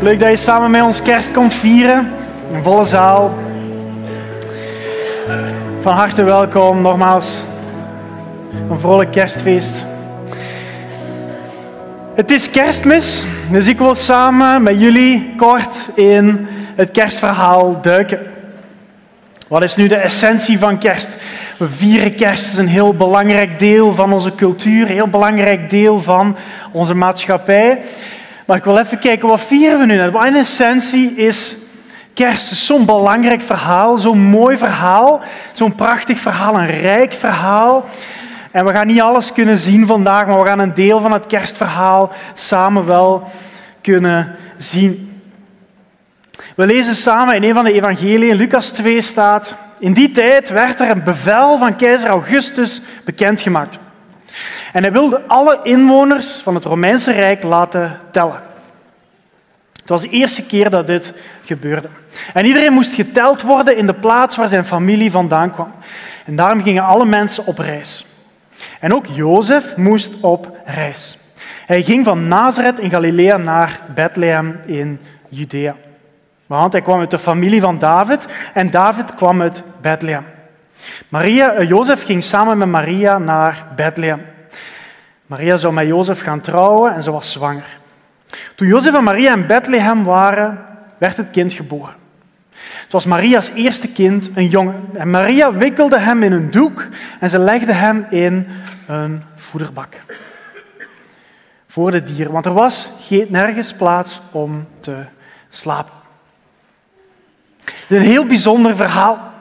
Leuk dat je samen met ons kerst komt vieren. Een volle zaal. Van harte welkom, nogmaals. Een vrolijk kerstfeest. Het is kerstmis, dus ik wil samen met jullie kort in het kerstverhaal duiken. Wat is nu de essentie van kerst? We vieren kerst, is een heel belangrijk deel van onze cultuur, een heel belangrijk deel van onze maatschappij. Maar ik wil even kijken, wat vieren we nu? Wat in essentie is kerst zo'n belangrijk verhaal, zo'n mooi verhaal, zo'n prachtig verhaal, een rijk verhaal. En we gaan niet alles kunnen zien vandaag, maar we gaan een deel van het kerstverhaal samen wel kunnen zien. We lezen samen in een van de evangeliën, Lucas 2 staat, in die tijd werd er een bevel van keizer Augustus bekendgemaakt. En hij wilde alle inwoners van het Romeinse Rijk laten tellen. Het was de eerste keer dat dit gebeurde. En iedereen moest geteld worden in de plaats waar zijn familie vandaan kwam. En daarom gingen alle mensen op reis. En ook Jozef moest op reis. Hij ging van Nazareth in Galilea naar Bethlehem in Judea. Want hij kwam uit de familie van David en David kwam uit Bethlehem. Maria, eh, Jozef ging samen met Maria naar Bethlehem. Maria zou met Jozef gaan trouwen en ze was zwanger. Toen Jozef en Maria in Bethlehem waren, werd het kind geboren. Het was Maria's eerste kind, een jongen. En Maria wikkelde hem in een doek en ze legde hem in een voederbak. Voor de dieren, want er was nergens plaats om te slapen. Is een heel bijzonder verhaal.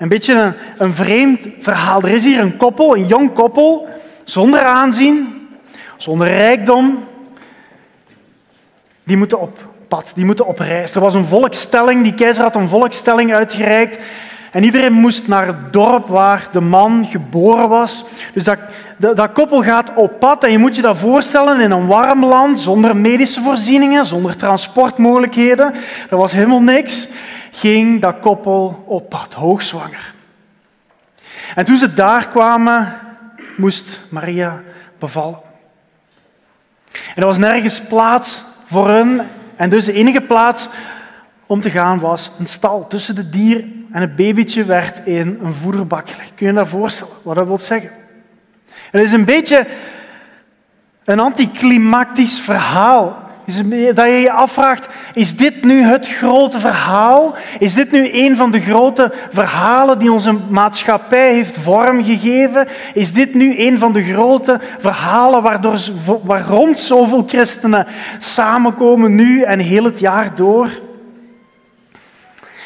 Een beetje een, vreemd verhaal. Er is hier een koppel, een jong koppel, zonder aanzien, zonder rijkdom. Die moeten op pad, die moeten op reis. Er was een volkstelling, die keizer had een volkstelling uitgereikt. En iedereen moest naar het dorp waar de man geboren was. Dus dat, dat, dat, koppel gaat op pad en je moet je dat voorstellen in een warm land, zonder medische voorzieningen, zonder transportmogelijkheden. Er was helemaal niks. Ging dat koppel op pad, hoogzwanger. En toen ze daar kwamen, moest Maria bevallen. En er was nergens plaats voor hen. En dus de enige plaats om te gaan was een stal tussen de dier en het babytje werd in een voederbak gelegd. Kun je je dat voorstellen, wat dat wil zeggen? Het is een beetje een anticlimactisch verhaal. Dat je je afvraagt, is dit nu het grote verhaal? Is dit nu een van de grote verhalen die onze maatschappij heeft vormgegeven? Is dit nu een van de grote verhalen waardoor, waar rond zoveel christenen samenkomen nu en heel het jaar door?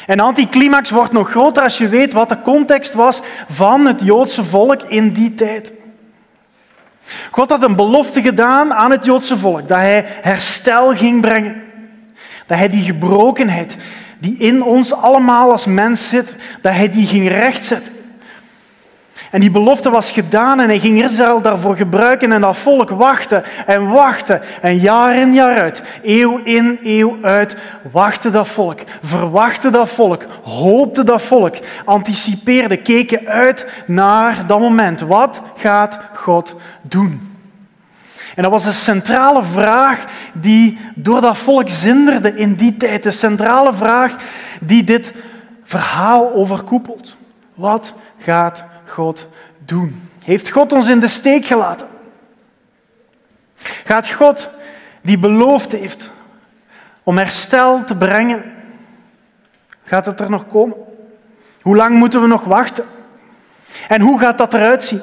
En anticlimax wordt nog groter als je weet wat de context was van het Joodse volk in die tijd. God had een belofte gedaan aan het Joodse volk, dat hij herstel ging brengen. Dat hij die gebrokenheid die in ons allemaal als mens zit, dat hij die ging rechtzetten. En die belofte was gedaan en hij ging Israël daarvoor gebruiken en dat volk wachtte en wachtte. En jaar in jaar uit, eeuw in eeuw uit, wachtte dat volk, verwachtte dat volk, hoopte dat volk, anticipeerde, keken uit naar dat moment. Wat gaat God doen? En dat was de centrale vraag die door dat volk zinderde in die tijd. De centrale vraag die dit verhaal overkoepelt. Wat gaat God doen? Heeft God ons in de steek gelaten? Gaat God die beloofd heeft om herstel te brengen, gaat het er nog komen? Hoe lang moeten we nog wachten? En hoe gaat dat eruit zien?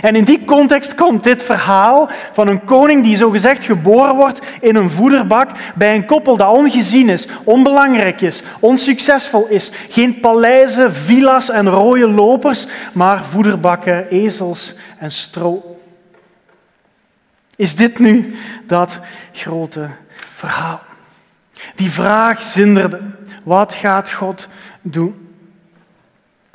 En in die context komt dit verhaal van een koning die zogezegd geboren wordt in een voederbak bij een koppel dat ongezien is, onbelangrijk is, onsuccesvol is. Geen paleizen, villa's en rode lopers, maar voederbakken, ezels en stro. Is dit nu dat grote verhaal? Die vraag zinderde. Wat gaat God doen?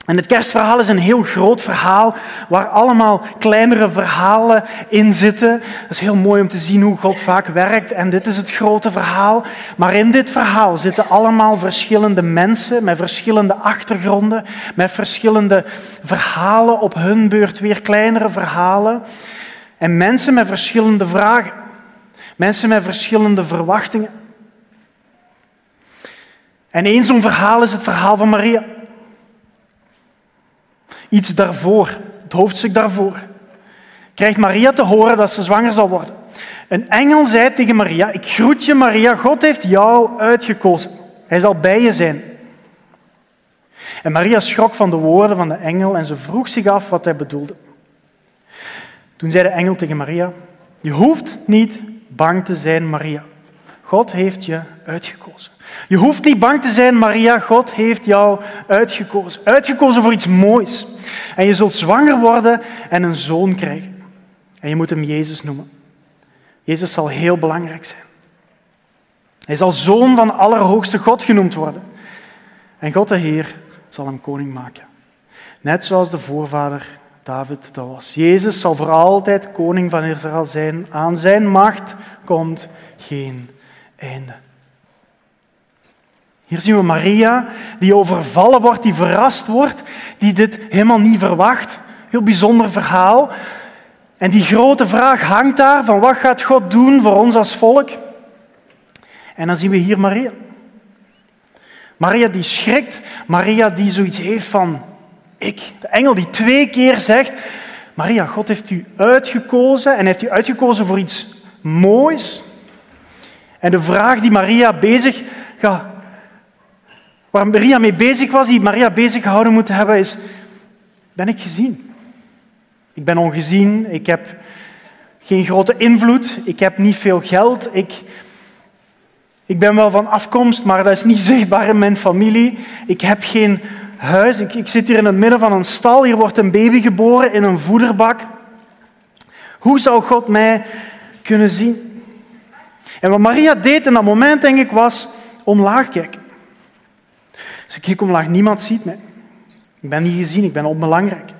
En het kerstverhaal is een heel groot verhaal waar allemaal kleinere verhalen in zitten. Het is heel mooi om te zien hoe God vaak werkt en dit is het grote verhaal. Maar in dit verhaal zitten allemaal verschillende mensen met verschillende achtergronden, met verschillende verhalen, op hun beurt weer kleinere verhalen. En mensen met verschillende vragen. Mensen met verschillende verwachtingen. En één zo'n verhaal is het verhaal van Maria. Iets daarvoor, het hoofdstuk daarvoor, krijgt Maria te horen dat ze zwanger zal worden. Een engel zei tegen Maria, ik groet je Maria, God heeft jou uitgekozen. Hij zal bij je zijn. En Maria schrok van de woorden van de engel en ze vroeg zich af wat hij bedoelde. Toen zei de engel tegen Maria, je hoeft niet bang te zijn, Maria. God heeft je uitgekozen. Je hoeft niet bang te zijn, Maria. God heeft jou uitgekozen. Uitgekozen voor iets moois. En je zult zwanger worden en een zoon krijgen. En je moet hem Jezus noemen. Jezus zal heel belangrijk zijn. Hij zal zoon van Allerhoogste God genoemd worden. En God de Heer zal hem koning maken. Net zoals de voorvader David dat was. Jezus zal voor altijd koning van Israël zijn. Aan zijn macht komt geen einde. Hier zien we Maria, die overvallen wordt, die verrast wordt, die dit helemaal niet verwacht. Heel bijzonder verhaal. En die grote vraag hangt daar van wat gaat God doen voor ons als volk? En dan zien we hier Maria. Maria die schrikt, Maria die zoiets heeft van ik. De engel die twee keer zegt, Maria, God heeft u uitgekozen en heeft u uitgekozen voor iets moois. En de vraag die Maria bezig, ja, waar Maria mee bezig was, die Maria bezig gehouden moet hebben, is, ben ik gezien? Ik ben ongezien, ik heb geen grote invloed, ik heb niet veel geld, ik, ik ben wel van afkomst, maar dat is niet zichtbaar in mijn familie. Ik heb geen huis, ik, ik zit hier in het midden van een stal, hier wordt een baby geboren in een voederbak. Hoe zou God mij kunnen zien? En wat Maria deed in dat moment, denk ik, was omlaag kijken. Dus ik kijk omlaag, niemand ziet mij. Ik ben niet gezien, ik ben onbelangrijk.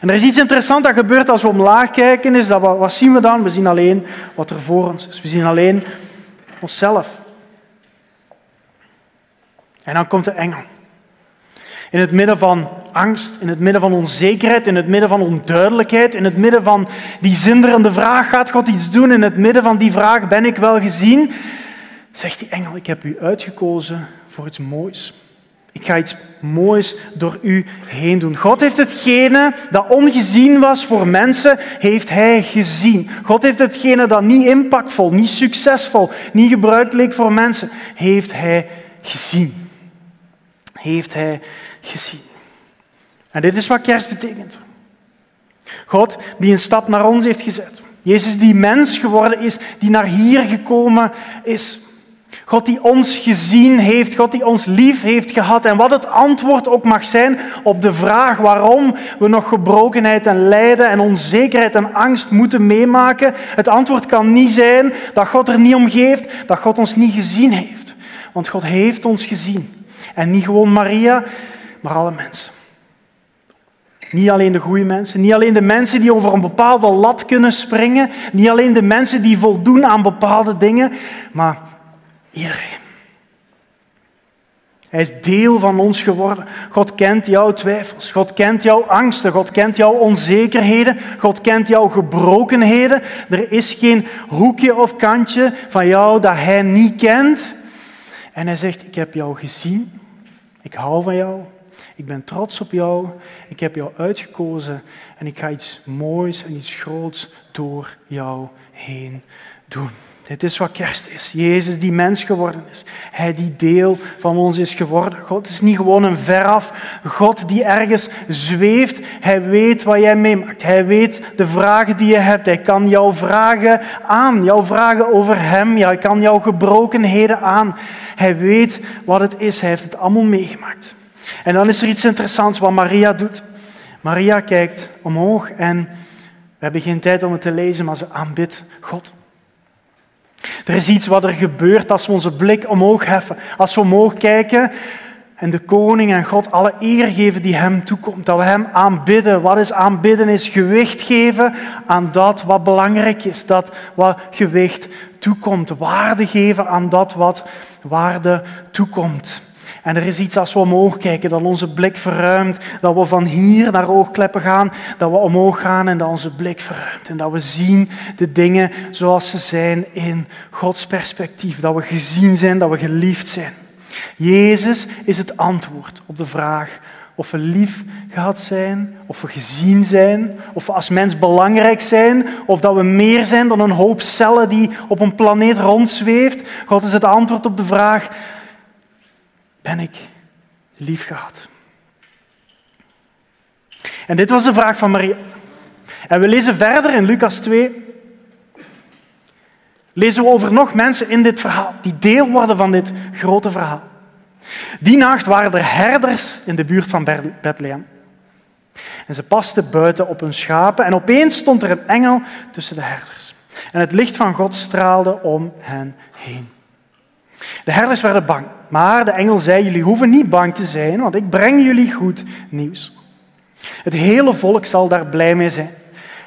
En er is iets interessants dat gebeurt als we omlaag kijken, is dat wat zien we dan? We zien alleen wat er voor ons is. We zien alleen onszelf. En dan komt de engel. In het midden van angst, in het midden van onzekerheid, in het midden van onduidelijkheid, in het midden van die zinderende vraag, gaat God iets doen? In het midden van die vraag, ben ik wel gezien? Zegt die engel, ik heb u uitgekozen voor iets moois. Ik ga iets moois door u heen doen. God heeft hetgene dat ongezien was voor mensen, heeft Hij gezien. God heeft hetgene dat niet impactvol, niet succesvol, niet gebruikt leek voor mensen, heeft Hij gezien. Heeft Hij gezien. En dit is wat kerst betekent. God die een stap naar ons heeft gezet. Jezus die mens geworden is, die naar hier gekomen is. God die ons gezien heeft, God die ons lief heeft gehad. En wat het antwoord ook mag zijn op de vraag waarom we nog gebrokenheid en lijden en onzekerheid en angst moeten meemaken. Het antwoord kan niet zijn dat God er niet om geeft, dat God ons niet gezien heeft. Want God heeft ons gezien. En niet gewoon Maria, maar alle mensen. Niet alleen de goede mensen, niet alleen de mensen die over een bepaalde lat kunnen springen, niet alleen de mensen die voldoen aan bepaalde dingen, maar Iedereen. Hij is deel van ons geworden. God kent jouw twijfels. God kent jouw angsten. God kent jouw onzekerheden. God kent jouw gebrokenheden. Er is geen hoekje of kantje van jou dat Hij niet kent. En Hij zegt, ik heb jou gezien. Ik hou van jou. Ik ben trots op jou. Ik heb jou uitgekozen. En ik ga iets moois en iets groots door jou heen doen. Dit is wat kerst is. Jezus die mens geworden is. Hij die deel van ons is geworden. God is niet gewoon een veraf. God die ergens zweeft. Hij weet wat jij meemaakt. Hij weet de vragen die je hebt. Hij kan jouw vragen aan. Jouw vragen over hem. Hij kan jouw gebrokenheden aan. Hij weet wat het is. Hij heeft het allemaal meegemaakt. En dan is er iets interessants wat Maria doet. Maria kijkt omhoog en we hebben geen tijd om het te lezen, maar ze aanbidt God. Er is iets wat er gebeurt als we onze blik omhoog heffen, als we omhoog kijken en de koning en God alle eer geven die hem toekomt. Dat we hem aanbidden. Wat is aanbidden? Is gewicht geven aan dat wat belangrijk is, dat wat gewicht toekomt. Waarde geven aan dat wat waarde toekomt. En er is iets als we omhoog kijken, dat onze blik verruimt, dat we van hier naar oogkleppen gaan, dat we omhoog gaan en dat onze blik verruimt. En dat we zien de dingen zoals ze zijn in Gods perspectief, dat we gezien zijn, dat we geliefd zijn. Jezus is het antwoord op de vraag of we lief gehad zijn, of we gezien zijn, of we als mens belangrijk zijn, of dat we meer zijn dan een hoop cellen die op een planeet rondzweeft. God is het antwoord op de vraag, ben ik lief gehad? En dit was de vraag van Maria. En we lezen verder in Lucas 2. Lezen we over nog mensen in dit verhaal, die deel worden van dit grote verhaal. Die nacht waren er herders in de buurt van Bethlehem. En ze pasten buiten op hun schapen en opeens stond er een engel tussen de herders. En het licht van God straalde om hen heen. De herders werden bang, maar de engel zei, jullie hoeven niet bang te zijn, want ik breng jullie goed nieuws. Het hele volk zal daar blij mee zijn.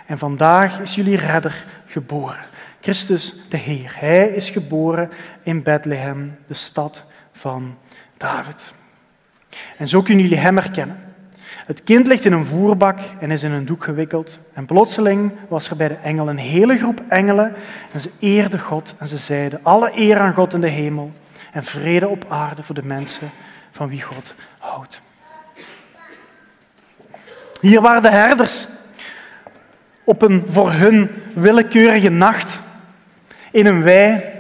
En vandaag is jullie redder geboren. Christus de Heer. Hij is geboren in Bethlehem, de stad van David. En zo kunnen jullie hem herkennen. Het kind ligt in een voerbak en is in een doek gewikkeld. En plotseling was er bij de engel een hele groep engelen en ze eerden God en ze zeiden, alle eer aan God in de hemel en vrede op aarde voor de mensen van wie God houdt. Hier waren de herders op een voor hun willekeurige nacht in een wei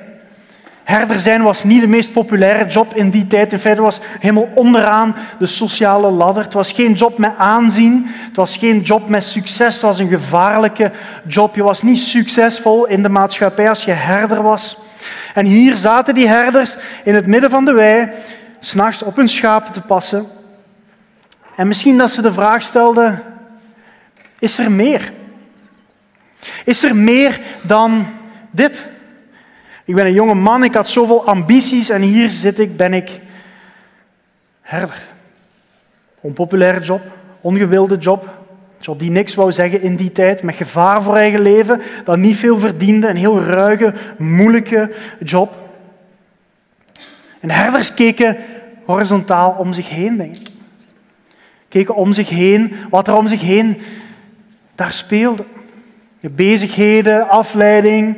Herder zijn was niet de meest populaire job in die tijd. In feite was helemaal onderaan de sociale ladder. Het was geen job met aanzien. Het was geen job met succes. Het was een gevaarlijke job. Je was niet succesvol in de maatschappij als je herder was. En hier zaten die herders in het midden van de wei, s'nachts op hun schapen te passen. En misschien dat ze de vraag stelden, is er meer? Is er meer dan dit? Ik ben een jonge man, ik had zoveel ambities en hier zit ik, ben ik herder. Onpopulaire job, ongewilde job, job die niks wou zeggen in die tijd, met gevaar voor eigen leven, dat niet veel verdiende, een heel ruige, moeilijke job. En herders keken horizontaal om zich heen, denk ik. Keken om zich heen, wat er om zich heen daar speelde. De bezigheden, afleiding,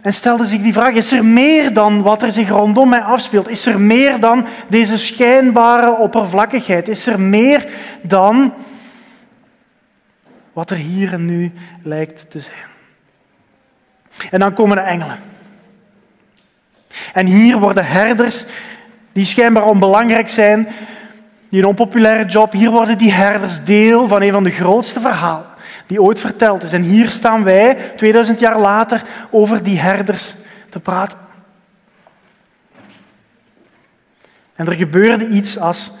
en stelde zich die vraag, is er meer dan wat er zich rondom mij afspeelt? Is er meer dan deze schijnbare oppervlakkigheid? Is er meer dan wat er hier en nu lijkt te zijn? En dan komen de engelen. En hier worden herders, die schijnbaar onbelangrijk zijn, die een onpopulaire job, hier worden die herders deel van een van de grootste verhalen die ooit verteld is. En hier staan wij, 2000 jaar later, over die herders te praten. En er gebeurde iets als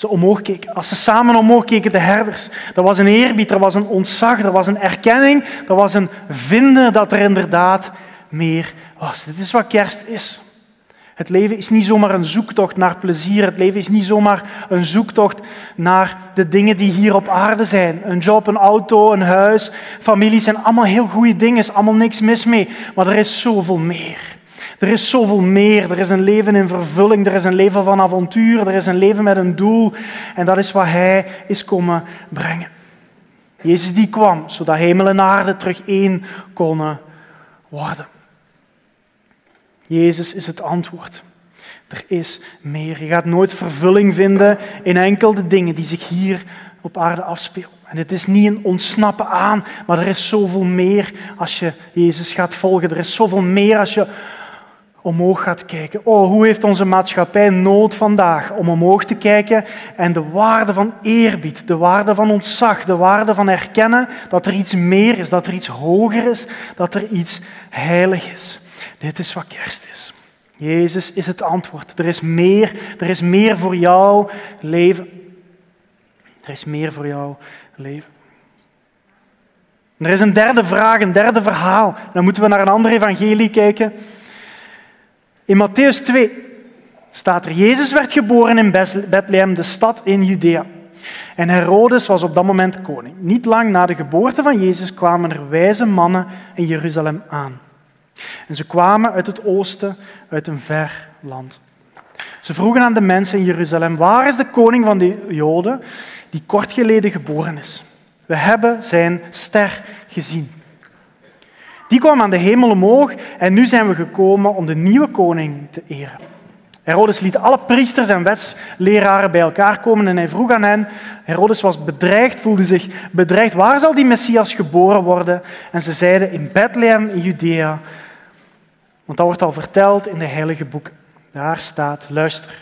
ze omhoog keken. Als ze samen omhoog keken, de herders. Er was een eerbied, er was een ontzag, er was een erkenning, er was een vinden dat er inderdaad meer was. Dit is wat kerst is. Het leven is niet zomaar een zoektocht naar plezier. Het leven is niet zomaar een zoektocht naar de dingen die hier op aarde zijn. Een job, een auto, een huis, familie zijn allemaal heel goede dingen. Er is allemaal niks mis mee. Maar er is zoveel meer. Er is zoveel meer. Er is een leven in vervulling. Er is een leven van avontuur. Er is een leven met een doel. En dat is wat Hij is komen brengen. Jezus die kwam, zodat hemel en aarde terug één konden worden. Jezus is het antwoord. Er is meer. Je gaat nooit vervulling vinden in enkele dingen die zich hier op aarde afspelen. En het is niet een ontsnappen aan, maar er is zoveel meer als je Jezus gaat volgen. Er is zoveel meer als je omhoog gaat kijken. Oh, hoe heeft onze maatschappij nood vandaag om omhoog te kijken en de waarde van eerbied, de waarde van ontzag, de waarde van erkennen dat er iets meer is, dat er iets hoger is, dat er iets heilig is. Dit is wat kerst is. Jezus is het antwoord. Er is meer, er is meer voor jouw leven. Er is meer voor jouw leven. er is een derde vraag, een derde verhaal. Dan moeten we naar een ander evangelie kijken. In Matthäus 2 staat er, Jezus werd geboren in Bethlehem, de stad in Judea. En Herodes was op dat moment koning. Niet lang na de geboorte van Jezus kwamen er wijze mannen in Jeruzalem aan. En ze kwamen uit het oosten, uit een ver land. Ze vroegen aan de mensen in Jeruzalem, waar is de koning van de Joden die kort geleden geboren is? We hebben zijn ster gezien. Die kwam aan de hemel omhoog en nu zijn we gekomen om de nieuwe koning te eren. Herodes liet alle priesters en wetsleraren bij elkaar komen en hij vroeg aan hen. Herodes was bedreigd, voelde zich bedreigd. Waar zal die Messias geboren worden? En ze zeiden in Bethlehem in Judea. Want dat wordt al verteld in de heilige boeken. Daar staat, luister.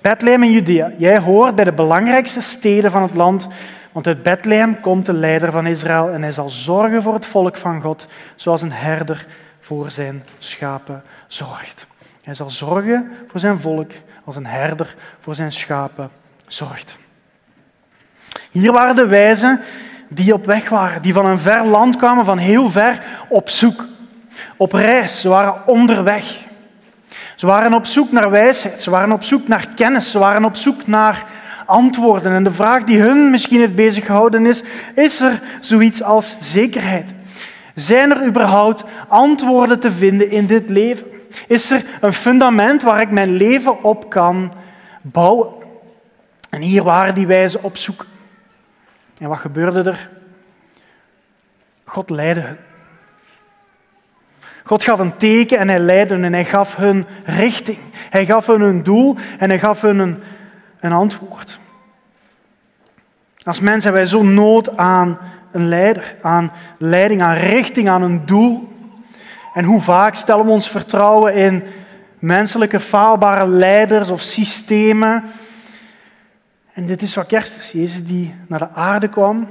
Bethlehem in Judea, jij hoort bij de belangrijkste steden van het land, want uit Bethlehem komt de leider van Israël en hij zal zorgen voor het volk van God, zoals een herder voor zijn schapen zorgt. Hij zal zorgen voor zijn volk als een herder voor zijn schapen zorgt. Hier waren de wijzen die op weg waren, die van een ver land kwamen, van heel ver op zoek, op reis. Ze waren onderweg. Ze waren op zoek naar wijsheid, ze waren op zoek naar kennis, ze waren op zoek naar antwoorden. En de vraag die hun misschien heeft beziggehouden is, is er zoiets als zekerheid? Zijn er überhaupt antwoorden te vinden in dit leven? Is er een fundament waar ik mijn leven op kan bouwen? En hier waren die wijzen op zoek. En wat gebeurde er? God leidde hen. God gaf een teken en hij leidde hen en hij gaf hun richting. Hij gaf hun een doel en hij gaf hun een, een antwoord. Als mensen hebben wij zo nood aan een leider, aan leiding, aan richting, aan een doel. En hoe vaak stellen we ons vertrouwen in menselijke faalbare leiders of systemen. En dit is wat kerst is. Jezus die naar de aarde kwam.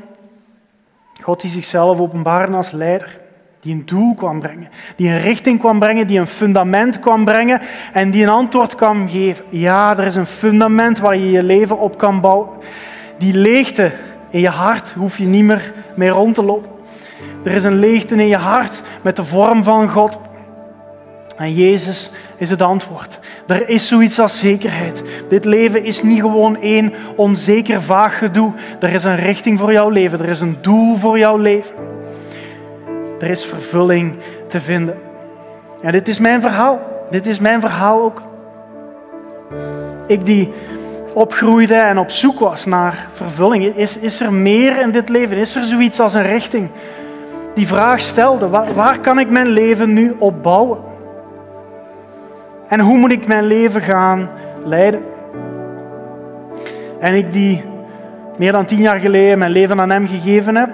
God die zichzelf openbaarde als leider. Die een doel kwam brengen. Die een richting kwam brengen. Die een fundament kwam brengen. En die een antwoord kwam geven. Ja, er is een fundament waar je je leven op kan bouwen. Die leegte in je hart hoef je niet meer mee rond te lopen. Er is een leegte in je hart met de vorm van God. En Jezus is het antwoord. Er is zoiets als zekerheid. Dit leven is niet gewoon één onzeker, vaag gedoe. Er is een richting voor jouw leven. Er is een doel voor jouw leven. Er is vervulling te vinden. En dit is mijn verhaal. Dit is mijn verhaal ook. Ik die opgroeide en op zoek was naar vervulling. Is, is er meer in dit leven? Is er zoiets als een richting? Die vraag stelde, waar, waar kan ik mijn leven nu op bouwen? En hoe moet ik mijn leven gaan leiden? En ik die meer dan tien jaar geleden mijn leven aan hem gegeven heb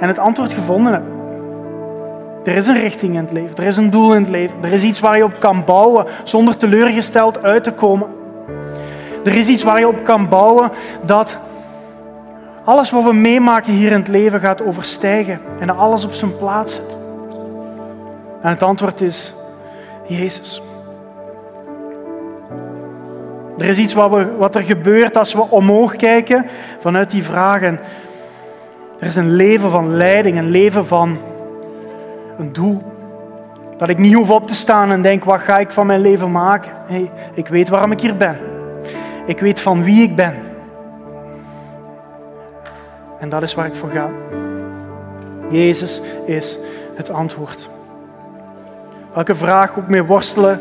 en het antwoord gevonden heb. Er is een richting in het leven, er is een doel in het leven, er is iets waar je op kan bouwen zonder teleurgesteld uit te komen. Er is iets waar je op kan bouwen dat alles wat we meemaken hier in het leven gaat overstijgen en alles op zijn plaats zet. En het antwoord is Jezus. Er is iets wat, wat er gebeurt als we omhoog kijken vanuit die vragen. Er is een leven van leiding, een leven van een doel. Dat ik niet hoef op te staan en denk, wat ga ik van mijn leven maken? Hey, ik weet waarom ik hier ben. Ik weet van wie ik ben. En dat is waar ik voor ga. Jezus is het antwoord. Welke vraag ook mee worstelen,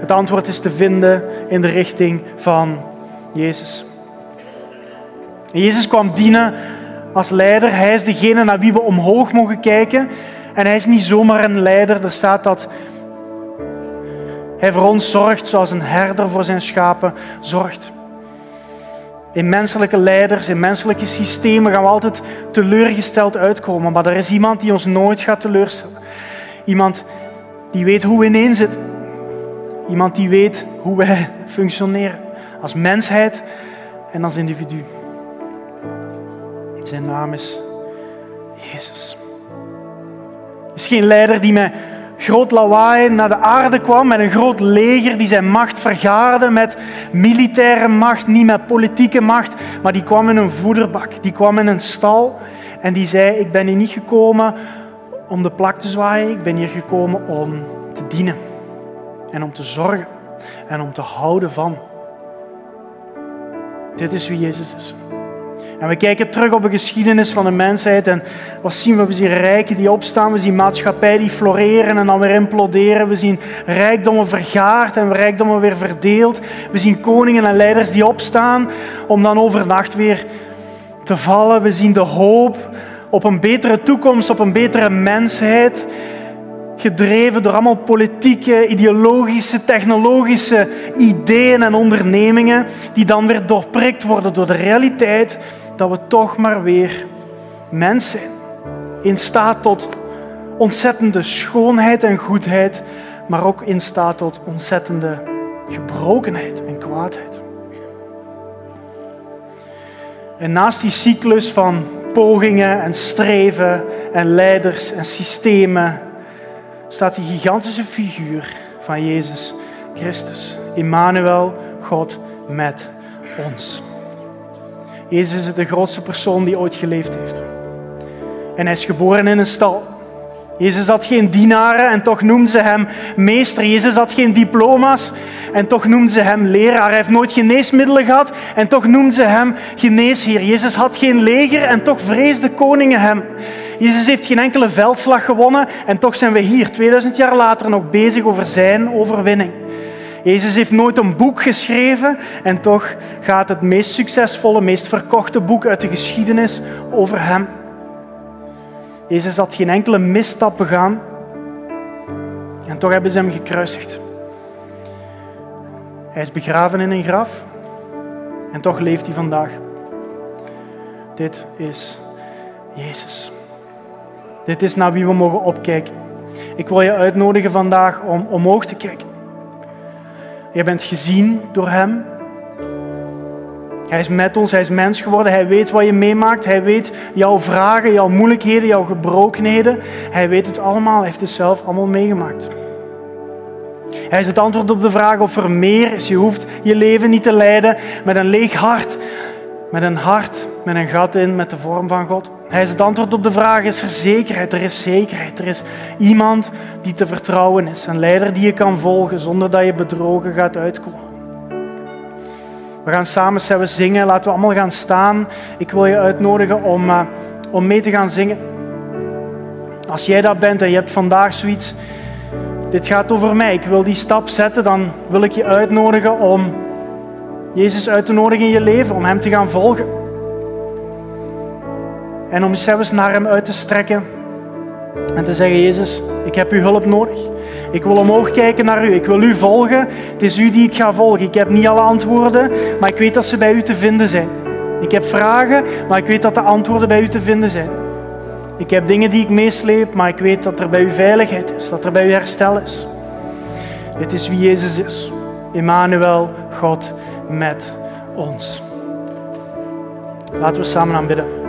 het antwoord is te vinden in de richting van Jezus. Jezus kwam dienen als leider. Hij is degene naar wie we omhoog mogen kijken. En hij is niet zomaar een leider. Er staat dat hij voor ons zorgt zoals een herder voor zijn schapen zorgt. In menselijke leiders, in menselijke systemen gaan we altijd teleurgesteld uitkomen. Maar er is iemand die ons nooit gaat teleurstellen. Iemand die weet hoe we ineen zitten. Iemand die weet hoe wij functioneren. Als mensheid en als individu. Zijn naam is Jezus. Het is geen leider die mij groot lawaai naar de aarde kwam met een groot leger die zijn macht vergaarde met militaire macht, niet met politieke macht, maar die kwam in een voederbak, die kwam in een stal en die zei, ik ben hier niet gekomen om de plak te zwaaien, ik ben hier gekomen om te dienen en om te zorgen en om te houden van. Dit is wie Jezus is. En we kijken terug op de geschiedenis van de mensheid en wat zien we? We zien rijken die opstaan, we zien maatschappij die floreren en dan weer imploderen. We zien rijkdommen vergaard en rijkdommen weer verdeeld. We zien koningen en leiders die opstaan om dan overnacht weer te vallen. We zien de hoop op een betere toekomst, op een betere mensheid gedreven door allemaal politieke, ideologische, technologische ideeën en ondernemingen, die dan weer doorprikt worden door de realiteit dat we toch maar weer mens zijn. In staat tot ontzettende schoonheid en goedheid, maar ook in staat tot ontzettende gebrokenheid en kwaadheid. En naast die cyclus van pogingen en streven en leiders en systemen staat die gigantische figuur van Jezus Christus. Immanuel, God met ons. Jezus is de grootste persoon die ooit geleefd heeft. En hij is geboren in een stal. Jezus had geen dienaren en toch noemden ze hem meester. Jezus had geen diploma's en toch noemden ze hem leraar. Hij heeft nooit geneesmiddelen gehad en toch noemden ze hem geneesheer. Jezus had geen leger en toch vreesden koningen hem. Jezus heeft geen enkele veldslag gewonnen en toch zijn we hier, 2000 jaar later, nog bezig over zijn overwinning. Jezus heeft nooit een boek geschreven en toch gaat het meest succesvolle, meest verkochte boek uit de geschiedenis over hem. Jezus had geen enkele misstap begaan en toch hebben ze hem gekruisigd. Hij is begraven in een graf en toch leeft hij vandaag. Dit is Jezus. Dit is naar wie we mogen opkijken. Ik wil je uitnodigen vandaag om omhoog te kijken. Je bent gezien door Hem. Hij is met ons, Hij is mens geworden. Hij weet wat je meemaakt. Hij weet jouw vragen, jouw moeilijkheden, jouw gebrokenheden. Hij weet het allemaal. Hij heeft het zelf allemaal meegemaakt. Hij is het antwoord op de vraag of er meer is. Je hoeft je leven niet te leiden met een leeg hart. Met een hart, met een gat in, met de vorm van God. Hij is het antwoord op de vraag, is er zekerheid? Er is zekerheid. Er is iemand die te vertrouwen is. Een leider die je kan volgen zonder dat je bedrogen gaat uitkomen. We gaan samen zingen. Laten we allemaal gaan staan. Ik wil je uitnodigen om, uh, om mee te gaan zingen. Als jij dat bent en je hebt vandaag zoiets, dit gaat over mij, ik wil die stap zetten, dan wil ik je uitnodigen om Jezus uit te nodigen in je leven, om Hem te gaan volgen. En om zelfs naar Hem uit te strekken en te zeggen, Jezus, ik heb uw hulp nodig. Ik wil omhoog kijken naar u. Ik wil u volgen. Het is u die ik ga volgen. Ik heb niet alle antwoorden, maar ik weet dat ze bij u te vinden zijn. Ik heb vragen, maar ik weet dat de antwoorden bij u te vinden zijn. Ik heb dingen die ik meesleep, maar ik weet dat er bij u veiligheid is, dat er bij u herstel is. Dit is wie Jezus is. Emmanuel, God met ons. Laten we samen aanbidden.